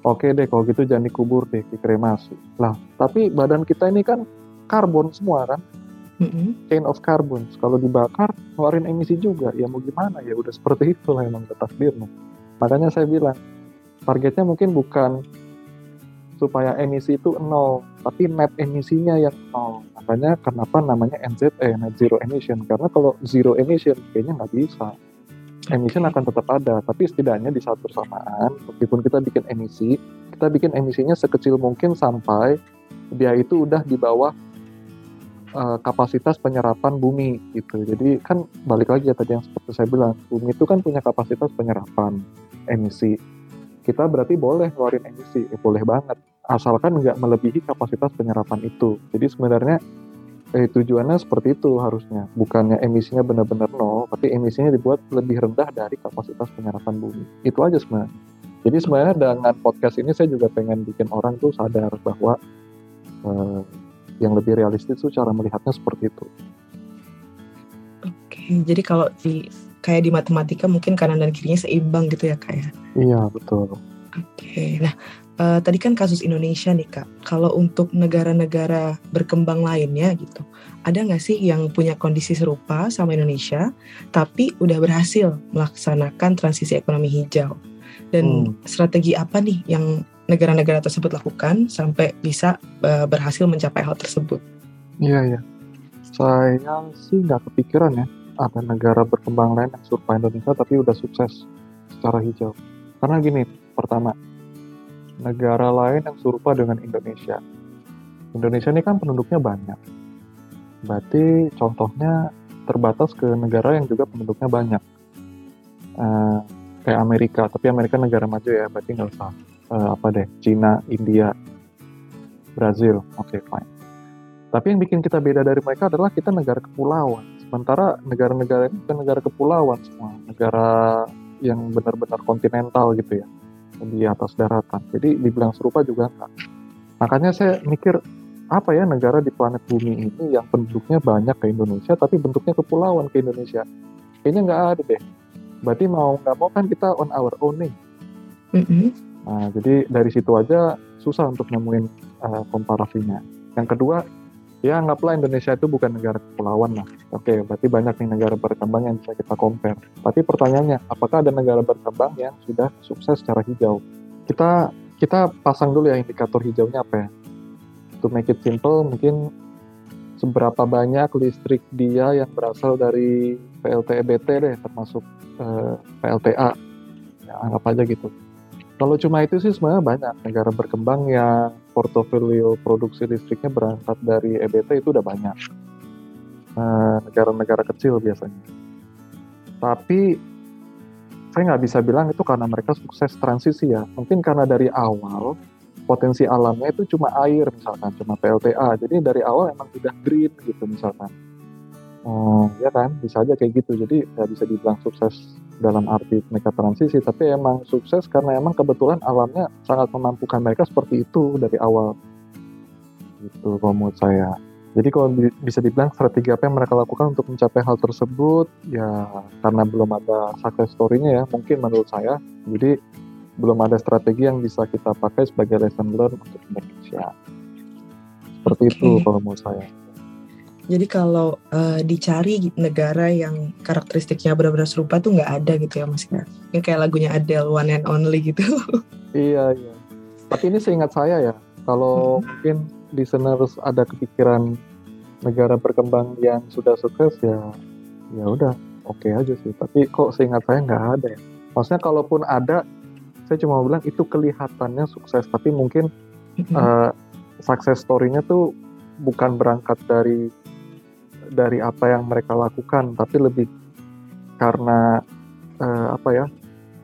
Oke deh, kalau gitu jangan dikubur deh, dikremasi. Lah, tapi badan kita ini kan karbon semua kan, Mm-mm. chain of carbon. Kalau dibakar, ngeluarin emisi juga. Ya mau gimana ya, udah seperti itu lah emang takdirnya. Makanya saya bilang, targetnya mungkin bukan supaya emisi itu nol, tapi net emisinya yang nol. Makanya kenapa namanya NZE, net zero emission. Karena kalau zero emission, kayaknya nggak bisa. Emission akan tetap ada, tapi setidaknya di saat bersamaan, meskipun kita bikin emisi, kita bikin emisinya sekecil mungkin sampai dia itu udah di bawah eh, kapasitas penyerapan bumi gitu. Jadi kan balik lagi ya tadi yang seperti saya bilang, bumi itu kan punya kapasitas penyerapan emisi. Kita berarti boleh ngeluarin emisi, eh, boleh banget, asalkan nggak melebihi kapasitas penyerapan itu. Jadi sebenarnya eh, tujuannya seperti itu harusnya, bukannya emisinya benar-benar nol, tapi emisinya dibuat lebih rendah dari kapasitas penyerapan bumi. Itu aja sebenarnya. Jadi sebenarnya dengan podcast ini saya juga pengen bikin orang tuh sadar bahwa eh, yang lebih realistis tuh cara melihatnya seperti itu. Oke, jadi kalau di kayak di matematika mungkin kanan dan kirinya seimbang gitu ya kak ya. Iya betul. Oke, nah eh, tadi kan kasus Indonesia nih kak. Kalau untuk negara-negara berkembang lainnya gitu, ada nggak sih yang punya kondisi serupa sama Indonesia, tapi udah berhasil melaksanakan transisi ekonomi hijau? Dan strategi apa nih yang negara-negara tersebut lakukan sampai bisa eh, berhasil mencapai hal tersebut? Iya iya. Saya sih nggak kepikiran ya ada negara berkembang lain yang serupa Indonesia tapi udah sukses secara hijau. Karena gini, pertama, negara lain yang serupa dengan Indonesia. Indonesia ini kan penduduknya banyak. Berarti contohnya terbatas ke negara yang juga penduduknya banyak. Eh, kayak Amerika, tapi Amerika negara maju ya, berarti nggak usah eh, apa deh, Cina, India, Brazil, oke fine. Tapi yang bikin kita beda dari mereka adalah kita negara kepulauan. Sementara negara-negara ini bukan negara kepulauan semua, negara yang benar-benar kontinental gitu ya, di atas daratan. Jadi dibilang serupa juga enggak. Makanya saya mikir apa ya negara di planet bumi ini yang penduduknya banyak ke Indonesia tapi bentuknya kepulauan ke Indonesia. Kayaknya nggak ada deh. Berarti mau nggak mau kan kita on our own nih. Mm-mm. Nah, jadi dari situ aja susah untuk nemuin uh, komparasinya. Yang kedua, ya anggaplah Indonesia itu bukan negara kepulauan lah. Oke, berarti banyak nih negara berkembang yang bisa kita compare. Tapi pertanyaannya, apakah ada negara berkembang yang sudah sukses secara hijau? Kita kita pasang dulu ya indikator hijaunya apa ya? To make it simple, mungkin seberapa banyak listrik dia yang berasal dari PLT EBT deh, termasuk eh, PLTA. Ya, anggap aja gitu. Kalau cuma itu sih sebenarnya banyak negara berkembang yang portofolio produksi listriknya berangkat dari EBT itu udah banyak. Eh, Negara-negara kecil biasanya. Tapi saya nggak bisa bilang itu karena mereka sukses transisi ya. Mungkin karena dari awal potensi alamnya itu cuma air misalkan, cuma PLTA. Jadi dari awal emang udah green gitu misalkan. Oh, ya kan, bisa aja kayak gitu. Jadi nggak bisa dibilang sukses dalam arti mereka transisi, tapi emang sukses karena emang kebetulan alamnya sangat memampukan mereka seperti itu dari awal. Gitu kalau menurut saya. Jadi kalau di- bisa dibilang strategi apa yang mereka lakukan untuk mencapai hal tersebut, ya karena belum ada success story-nya ya, mungkin menurut saya. Jadi belum ada strategi yang bisa kita pakai sebagai lesson learn untuk Indonesia. Seperti itu Oke. kalau menurut saya. Jadi kalau eh, dicari negara yang karakteristiknya benar-benar serupa tuh nggak ada gitu ya mas ya. Ini kayak lagunya Adele One and Only gitu. Iya, iya. Tapi ini seingat saya ya, kalau mungkin listeners ada kepikiran negara berkembang yang sudah sukses ya, ya udah oke aja sih. Tapi kok seingat saya nggak ada ya. Maksudnya kalaupun ada, saya cuma bilang itu kelihatannya sukses, tapi mungkin eh, success story-nya tuh bukan berangkat dari dari apa yang mereka lakukan, tapi lebih karena eh, apa ya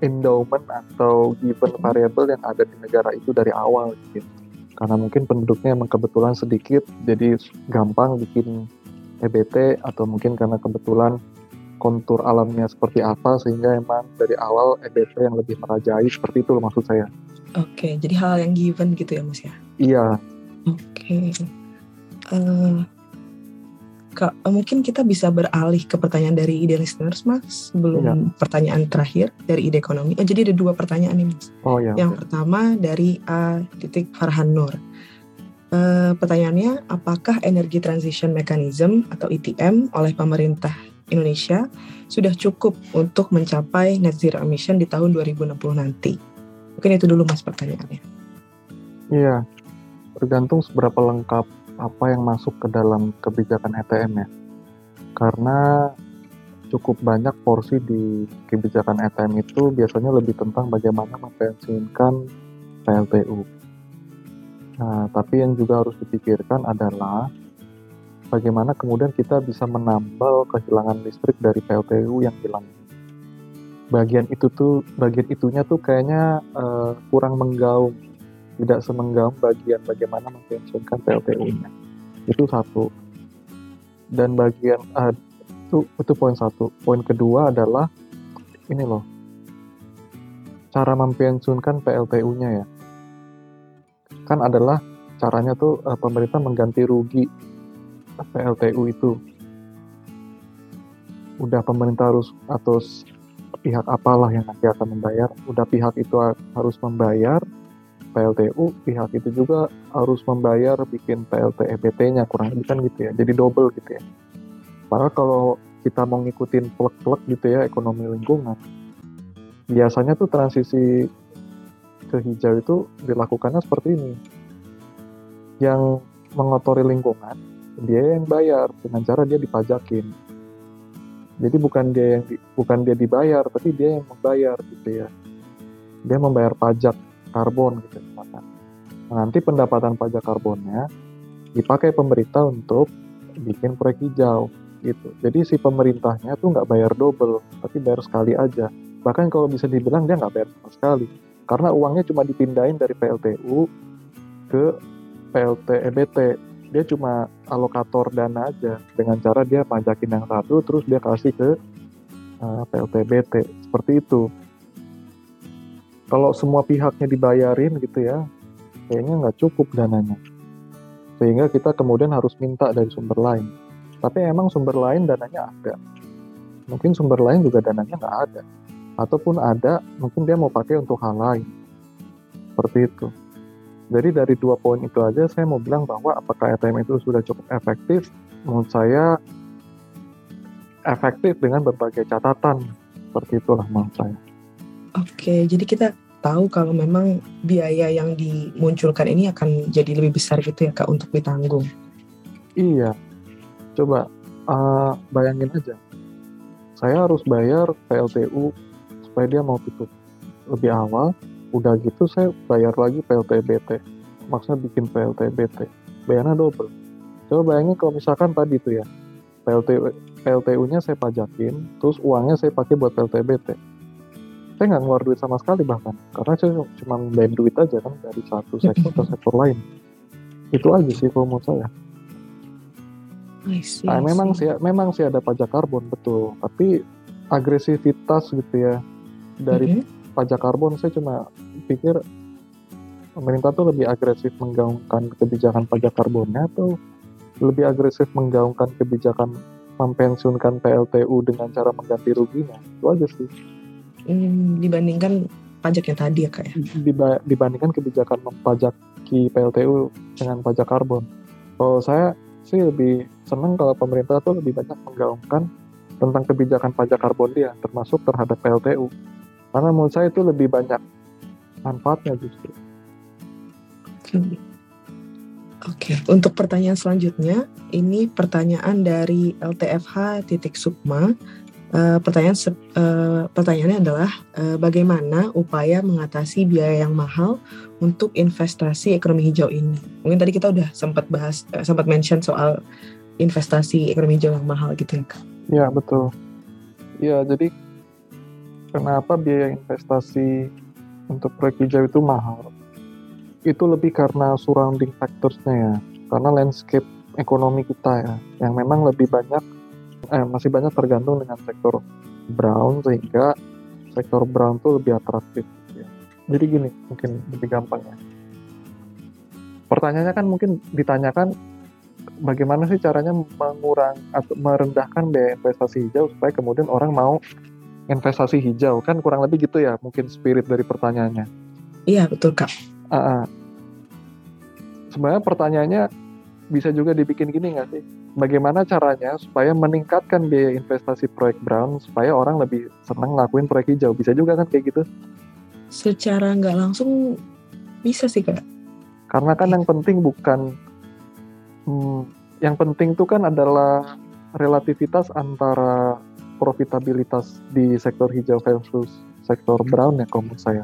endowment atau given variable yang ada di negara itu dari awal gitu. Karena mungkin penduduknya emang kebetulan sedikit, jadi gampang bikin EBT atau mungkin karena kebetulan kontur alamnya seperti apa sehingga emang dari awal EBT yang lebih merajai seperti itu loh maksud saya. Oke, jadi hal yang given gitu ya mas ya. Iya, Oke. Eh, Kak, eh, mungkin kita bisa beralih ke pertanyaan dari ide listeners, Mas, sebelum Iya. pertanyaan terakhir dari ide ekonomi. Oh, jadi ada dua pertanyaan nih, Mas. Oh ya. Yang pertama dari A. titik Farhan Nur. Eh, pertanyaannya, apakah energy transition mechanism atau ETM oleh pemerintah Indonesia sudah cukup untuk mencapai net zero emission di tahun 2060 nanti? Mungkin itu dulu Mas pertanyaannya. Iya. Tergantung seberapa lengkap apa yang masuk ke dalam kebijakan ETM ya. Karena cukup banyak porsi di kebijakan ETM itu biasanya lebih tentang bagaimana mempensiunkan PLTU. Nah, tapi yang juga harus dipikirkan adalah bagaimana kemudian kita bisa menambal kehilangan listrik dari PLTU yang hilang. Bagian itu tuh, bagian itunya tuh kayaknya eh, kurang menggaung, tidak semenggaung bagian bagaimana mempensiunkan PLTU-nya. Itu satu. Dan bagian eh, itu itu poin satu. Poin kedua adalah ini loh, cara mempensiunkan PLTU-nya ya kan adalah caranya tuh eh, pemerintah mengganti rugi PLTU itu. Udah pemerintah harus atau pihak apalah yang nanti akan membayar, udah pihak itu ha- harus membayar PLTU, pihak itu juga harus membayar bikin PLT EBT-nya kurang lebih kan gitu ya. Jadi double gitu ya. Padahal kalau kita mau ngikutin plek-plek gitu ya ekonomi lingkungan, biasanya tuh transisi ke hijau itu dilakukannya seperti ini. Yang mengotori lingkungan, dia yang bayar dengan cara dia dipajakin. Jadi bukan dia yang di- bukan dia dibayar, tapi dia yang membayar gitu ya. Dia membayar pajak karbon gitu misalkan. Nah, nanti pendapatan pajak karbonnya dipakai pemerintah untuk bikin proyek hijau gitu. Jadi si pemerintahnya tuh nggak bayar double, tapi bayar sekali aja. Bahkan kalau bisa dibilang dia nggak bayar sama sekali karena uangnya cuma dipindahin dari PLTU ke PLT EBT dia cuma alokator dana aja dengan cara dia pajakin yang satu terus dia kasih ke uh, PLT EBT seperti itu kalau semua pihaknya dibayarin gitu ya kayaknya nggak cukup dananya. Sehingga kita kemudian harus minta dari sumber lain. Tapi emang sumber lain dananya ada. Mungkin sumber lain juga dananya nggak ada. Ataupun ada mungkin dia mau pakai untuk hal lain. Seperti itu. Jadi dari dua poin itu aja saya mau bilang bahwa apakah ETM itu sudah cukup efektif? Menurut saya efektif dengan berbagai catatan. Seperti itulah menurut saya Oke, jadi kita tahu kalau memang biaya yang dimunculkan ini akan jadi lebih besar gitu ya Kak untuk ditanggung. iya. Coba uh, bayangin aja. Saya harus bayar PLTU supaya dia mau tutup lebih awal udah gitu saya bayar lagi PLTBT maksudnya bikin PLTBT bayarnya double. Coba bayangin kalau misalkan tadi itu ya PLT PLTU-nya saya pajakin terus uangnya saya pakai buat PLTBT saya nggak ngeluar duit sama sekali bahkan. Karena saya cuma bayar duit aja kan dari satu sektor ke sektor lain. Itu aja sih kalau menurut saya. See, Nah, memang sih memang sih ada pajak karbon betul, tapi agresivitas gitu ya dari Mhm. pajak karbon saya cuma pikir pemerintah tuh lebih agresif menggaungkan kebijakan pajak karbonnya atau lebih agresif menggaungkan kebijakan mempensiunkan PLTU dengan cara mengganti ruginya? Itu aja sih Hmm, dibandingkan pajak yang tadi ya Kak ya. Diba- dibandingkan kebijakan mempajaki PLTU dengan pajak karbon. Kalau saya sih lebih senang kalau pemerintah tuh lebih banyak menggaungkan tentang kebijakan pajak karbon dia, termasuk terhadap PLTU. Karena menurut saya itu lebih banyak manfaatnya justru. Oke. Oke, untuk pertanyaan selanjutnya, ini pertanyaan dari LTFH titik Sukma. Eh, pertanyaan eh, pertanyaannya adalah eh, bagaimana upaya mengatasi biaya yang mahal untuk investasi ekonomi hijau ini? Mungkin tadi kita udah sempat bahas, eh, sempat mention soal investasi ekonomi hijau yang mahal gitu ya kak. Ya betul. Ya jadi kenapa biaya investasi untuk proyek hijau itu mahal? Itu lebih karena surrounding factors-nya ya, karena landscape ekonomi kita ya, yang memang lebih banyak, eh, masih banyak tergantung dengan sektor brown sehingga sektor brown tuh lebih atraktif. Ya. Jadi gini, mungkin lebih gampang ya. Pertanyaannya kan mungkin ditanyakan bagaimana sih caranya mengurang atau merendahkan biaya investasi hijau supaya kemudian orang mau investasi hijau kan kurang lebih gitu ya mungkin spirit dari pertanyaannya. Iya betul kak. Uh, uh. Sebenarnya pertanyaannya bisa juga dibikin gini nggak sih? Bagaimana caranya supaya meningkatkan biaya investasi proyek brown supaya orang lebih senang ngelakuin proyek hijau? Bisa juga kan kayak gitu? Secara nggak langsung bisa sih kak. Karena kan yang penting bukan hmm, yang penting itu kan adalah relativitas antara profitabilitas di sektor hijau versus sektor brown ya kalau menurut saya.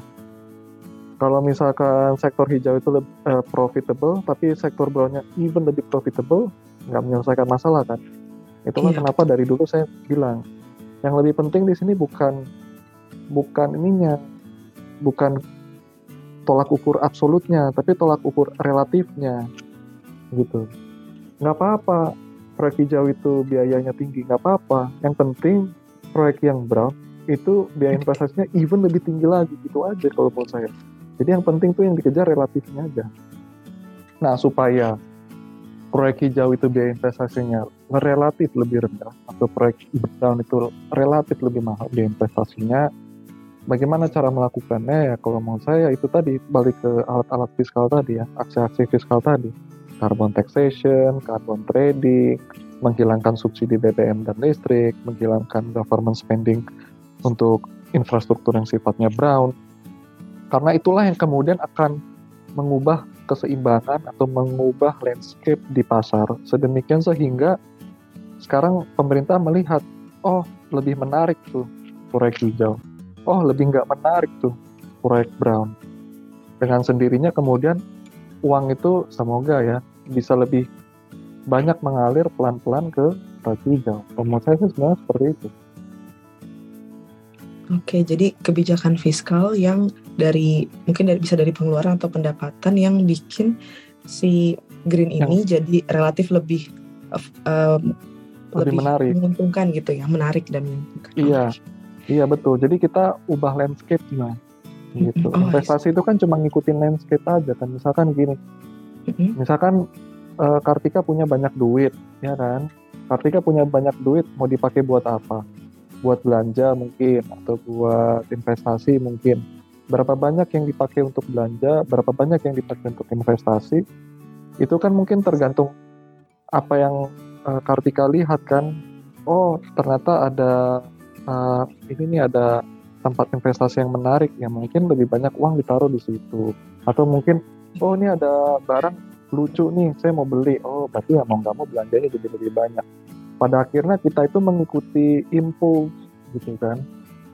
Kalau misalkan sektor hijau itu lebih, uh, profitable, tapi sektor brownnya even lebih profitable, nggak menyelesaikan masalah kan? Itulah Iya. kenapa dari dulu saya bilang yang lebih penting di sini bukan bukan ininya, bukan tolak ukur absolutnya, tapi tolak ukur relatifnya, gitu. Nggak apa-apa proyek hijau itu biayanya tinggi, nggak apa-apa. Yang penting proyek yang brown itu biaya investasinya even lebih tinggi lagi, gitu aja kalau menurut saya. Jadi yang penting tuh yang dikejar relatifnya aja. Nah, supaya proyek hijau itu biaya investasinya relatif lebih rendah atau proyek brown itu relatif lebih mahal biaya investasinya, bagaimana cara melakukannya ya kalau menurut saya itu tadi balik ke alat-alat fiskal tadi ya, aksi-aksi fiskal tadi. Carbon taxation, carbon trading, menghilangkan subsidi BBM dan listrik, menghilangkan government spending untuk infrastruktur yang sifatnya brown, karena itulah yang kemudian akan mengubah keseimbangan atau mengubah landscape di pasar. Sedemikian sehingga sekarang pemerintah melihat oh lebih menarik tuh proyek hijau. Oh lebih nggak menarik tuh proyek brown. Dengan sendirinya kemudian uang itu semoga ya bisa lebih banyak mengalir pelan-pelan ke proyek hijau. Menurut saya sebenarnya seperti itu. Oke, jadi kebijakan fiskal yang dari mungkin dari, bisa dari pengeluaran atau pendapatan yang bikin si green ini jadi relatif lebih uh, lebih menarik. menguntungkan gitu ya, menarik dan menguntungkan. Iya, iya betul. Jadi kita ubah landscape-nya, gitu. Oh, Investasi itu kan cuma ngikutin landscape aja kan. Misalkan gini, Mm-mm. misalkan eh, Kartika punya banyak duit, ya kan? Kartika punya banyak duit, mau dipakai buat apa? Buat belanja mungkin, atau buat investasi mungkin. Berapa banyak yang dipakai untuk belanja, berapa banyak yang dipakai untuk investasi, itu kan mungkin tergantung apa yang eh, Kartika lihat kan. Oh, ternyata ada uh, ini nih ada tempat investasi yang menarik ya mungkin lebih banyak uang ditaruh di situ. Atau mungkin oh ini ada barang lucu nih saya mau beli. Oh berarti ya mau nggak mau belanjanya jadi lebih banyak. Pada akhirnya kita itu mengikuti impuls gitu kan.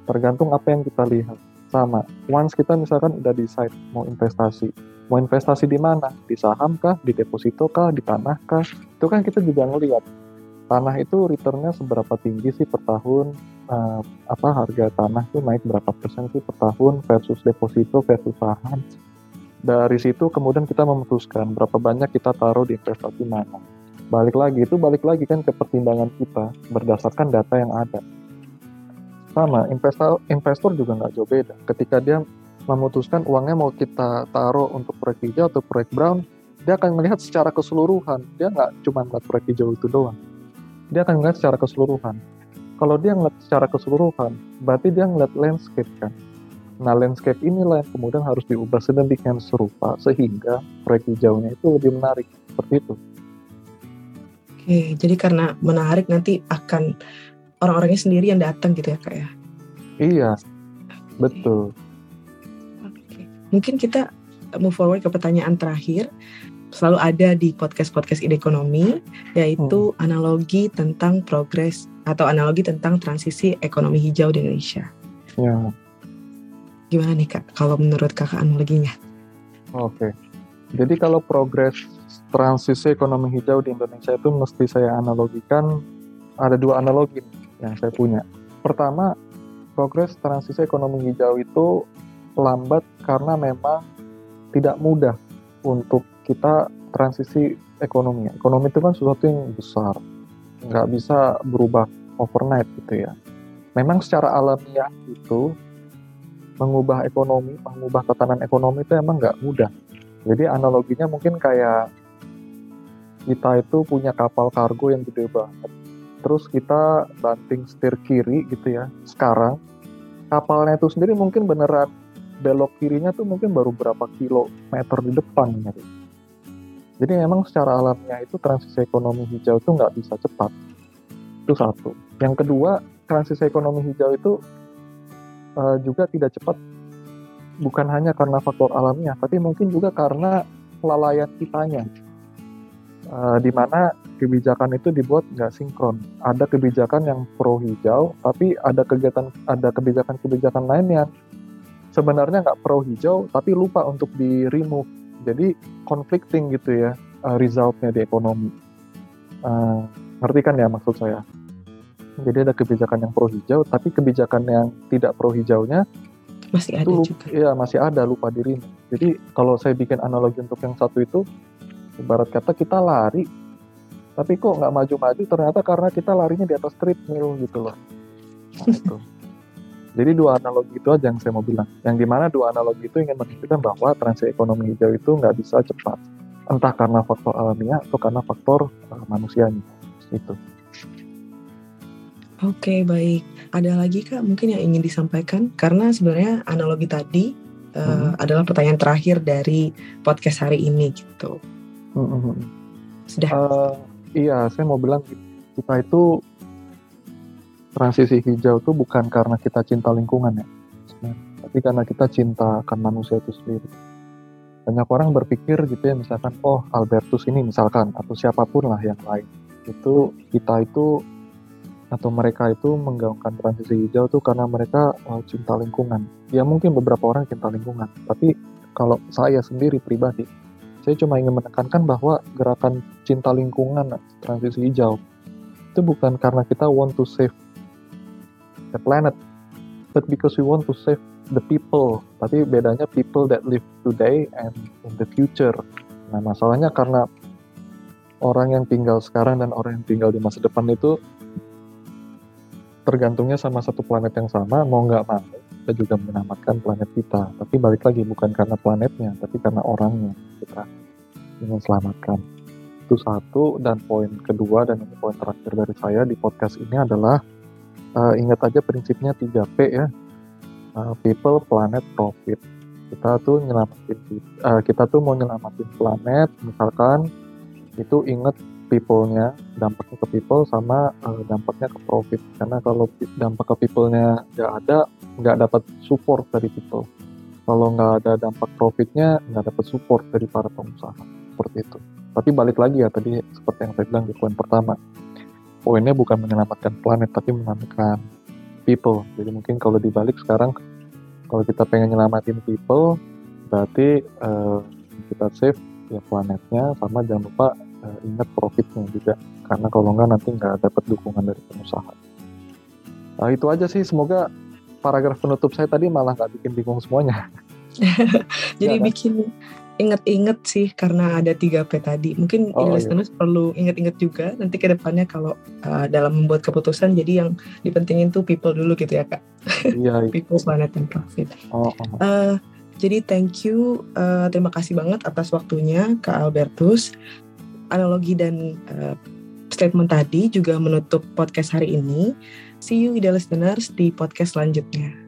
Tergantung apa yang kita lihat sama. Once kita misalkan udah decide mau investasi mau investasi di mana? Di saham kah? Di deposito kah? Di tanah kah? Itu kan kita juga ngelihat tanah itu returnnya seberapa tinggi sih per tahun? Uh, apa harga tanah itu naik berapa persen sih per tahun versus deposito versus saham? Dari situ kemudian kita memutuskan berapa banyak kita taruh di investasi mana. Balik lagi itu balik lagi kan ke pertimbangan kita berdasarkan data yang ada sama. Investor investor juga nggak jauh beda. Ketika dia memutuskan uangnya mau kita taruh untuk proyek hijau atau proyek brown dia akan melihat secara keseluruhan. Dia nggak cuma melihat proyek hijau itu doang. Dia akan melihat secara keseluruhan. Kalau dia ngeliat secara keseluruhan berarti dia ngeliat landscape kan? Nah landscape inilah yang kemudian harus diubah sedemikian serupa sehingga proyek hijaunya itu lebih menarik. Seperti itu. Oke, jadi karena menarik nanti akan orang-orangnya sendiri yang datang gitu ya kak ya. iya betul Oke. Mungkin kita move forward ke pertanyaan terakhir. Selalu ada di podcast-podcast ide ekonomi, yaitu analogi tentang progres atau analogi tentang transisi ekonomi hijau di Indonesia. ya Gimana nih kak, kalau menurut kakak analoginya? Oke. Jadi kalau progres transisi ekonomi hijau di Indonesia itu mesti saya analogikan ada dua analogi nih yang saya punya. Pertama, progres transisi ekonomi hijau itu lambat karena memang tidak mudah untuk kita transisi ekonomi. Ekonomi itu kan sesuatu yang besar, nggak bisa berubah overnight gitu ya. Memang secara alamiah itu mengubah ekonomi, mengubah tatanan ekonomi itu emang nggak mudah. Jadi analoginya mungkin kayak kita itu punya kapal kargo yang gede banget. Terus kita banting setir kiri gitu ya. Sekarang kapalnya itu sendiri mungkin beneran belok kirinya tuh mungkin baru berapa kilometer di depan gitu. Jadi memang secara alamiah itu transisi ekonomi hijau itu nggak bisa cepat. Itu satu. Yang kedua, transisi ekonomi hijau itu uh, juga tidak cepat bukan hanya karena faktor alamiah, tapi mungkin juga karena kelalaian kitanya. Uh, di mana kebijakan itu dibuat nggak sinkron. Ada kebijakan yang pro hijau, tapi ada kegiatan ada kebijakan-kebijakan lain yang sebenarnya nggak pro hijau, tapi lupa untuk di remove. Jadi conflicting gitu ya uh, resultnya di ekonomi. Uh, ngerti kan ya maksud saya? Jadi ada kebijakan yang pro hijau tapi kebijakan yang tidak pro hijaunya masih ada itu, juga. ya masih ada lupa diri jadi kalau saya bikin analogi untuk yang satu itu ibarat kata kita lari tapi kok nggak maju-maju ternyata karena kita larinya di atas treadmill gitu loh nah, itu jadi dua analogi itu aja yang saya mau bilang. Yang di mana dua analogi itu ingin menunjukkan bahwa transisi ekonomi hijau itu nggak bisa cepat. Entah karena faktor alamiah atau karena faktor uh, manusianya. Itu. Oke, baik. Ada lagi Kak mungkin yang ingin disampaikan? Karena sebenarnya analogi tadi uh, hmm. adalah pertanyaan terakhir dari podcast hari ini gitu. Hmm. Sudah. Uh, iya, saya mau bilang kita itu transisi hijau itu bukan karena kita cinta lingkungan ya, tapi karena kita cinta akan manusia itu sendiri. Banyak orang berpikir gitu ya, misalkan, oh Albertus ini misalkan, atau siapa pun lah yang lain, itu kita itu atau mereka itu menggaungkan transisi hijau itu karena mereka oh, cinta lingkungan. Ya mungkin beberapa orang cinta lingkungan, tapi kalau saya sendiri pribadi, saya cuma ingin menekankan bahwa gerakan cinta lingkungan transisi hijau itu bukan karena kita want to save the planet but because we want to save the people. Tapi bedanya people that live today and in the future. Nah masalahnya karena orang yang tinggal sekarang dan orang yang tinggal di masa depan itu tergantungnya sama satu planet yang sama mau nggak mau kita juga menyelamatkan planet kita. Tapi balik lagi bukan karena planetnya tapi karena orangnya ingin selamatkan itu satu dan poin kedua dan ini poin terakhir dari saya di podcast ini adalah uh, ingat aja prinsipnya 3P ya. Uh, people, planet, profit. Kita tuh nyelamatin uh, kita tuh mau nyelamatin planet, misalkan itu ingat people-nya, dampaknya ke people sama uh, dampaknya ke profit. Karena kalau dampak ke people-nya nggak ada, nggak dapat support dari people. Kalau nggak ada dampak profitnya, nggak dapat support dari para pengusaha. Seperti itu. Tapi balik lagi ya tadi seperti yang saya bilang di poin pertama poinnya bukan menyelamatkan planet tapi menyelamatkan people. Jadi mungkin kalau dibalik sekarang kalau kita pengen nyelamatin people berarti uh, kita save ya planetnya sama jangan lupa uh, ingat profitnya juga. Karena kalau nggak nanti nggak dapat dukungan dari pengusaha. Nah, itu aja sih. Semoga paragraf penutup saya tadi malah nggak bikin bingung semuanya. Jadi ya, bikin inget-inget sih karena ada 3P tadi. Mungkin oh, listeners iya. perlu inget-inget juga nanti ke depannya kalau uh, dalam membuat keputusan jadi yang dipentingin tuh people dulu gitu ya Kak. Iya. iya. people, planet, dan profit. Oh, oh. Uh, jadi thank you, uh, terima kasih banget atas waktunya Kak Albertus. Analogi dan uh, statement tadi juga menutup podcast hari ini. See you, ideal listeners, di podcast selanjutnya.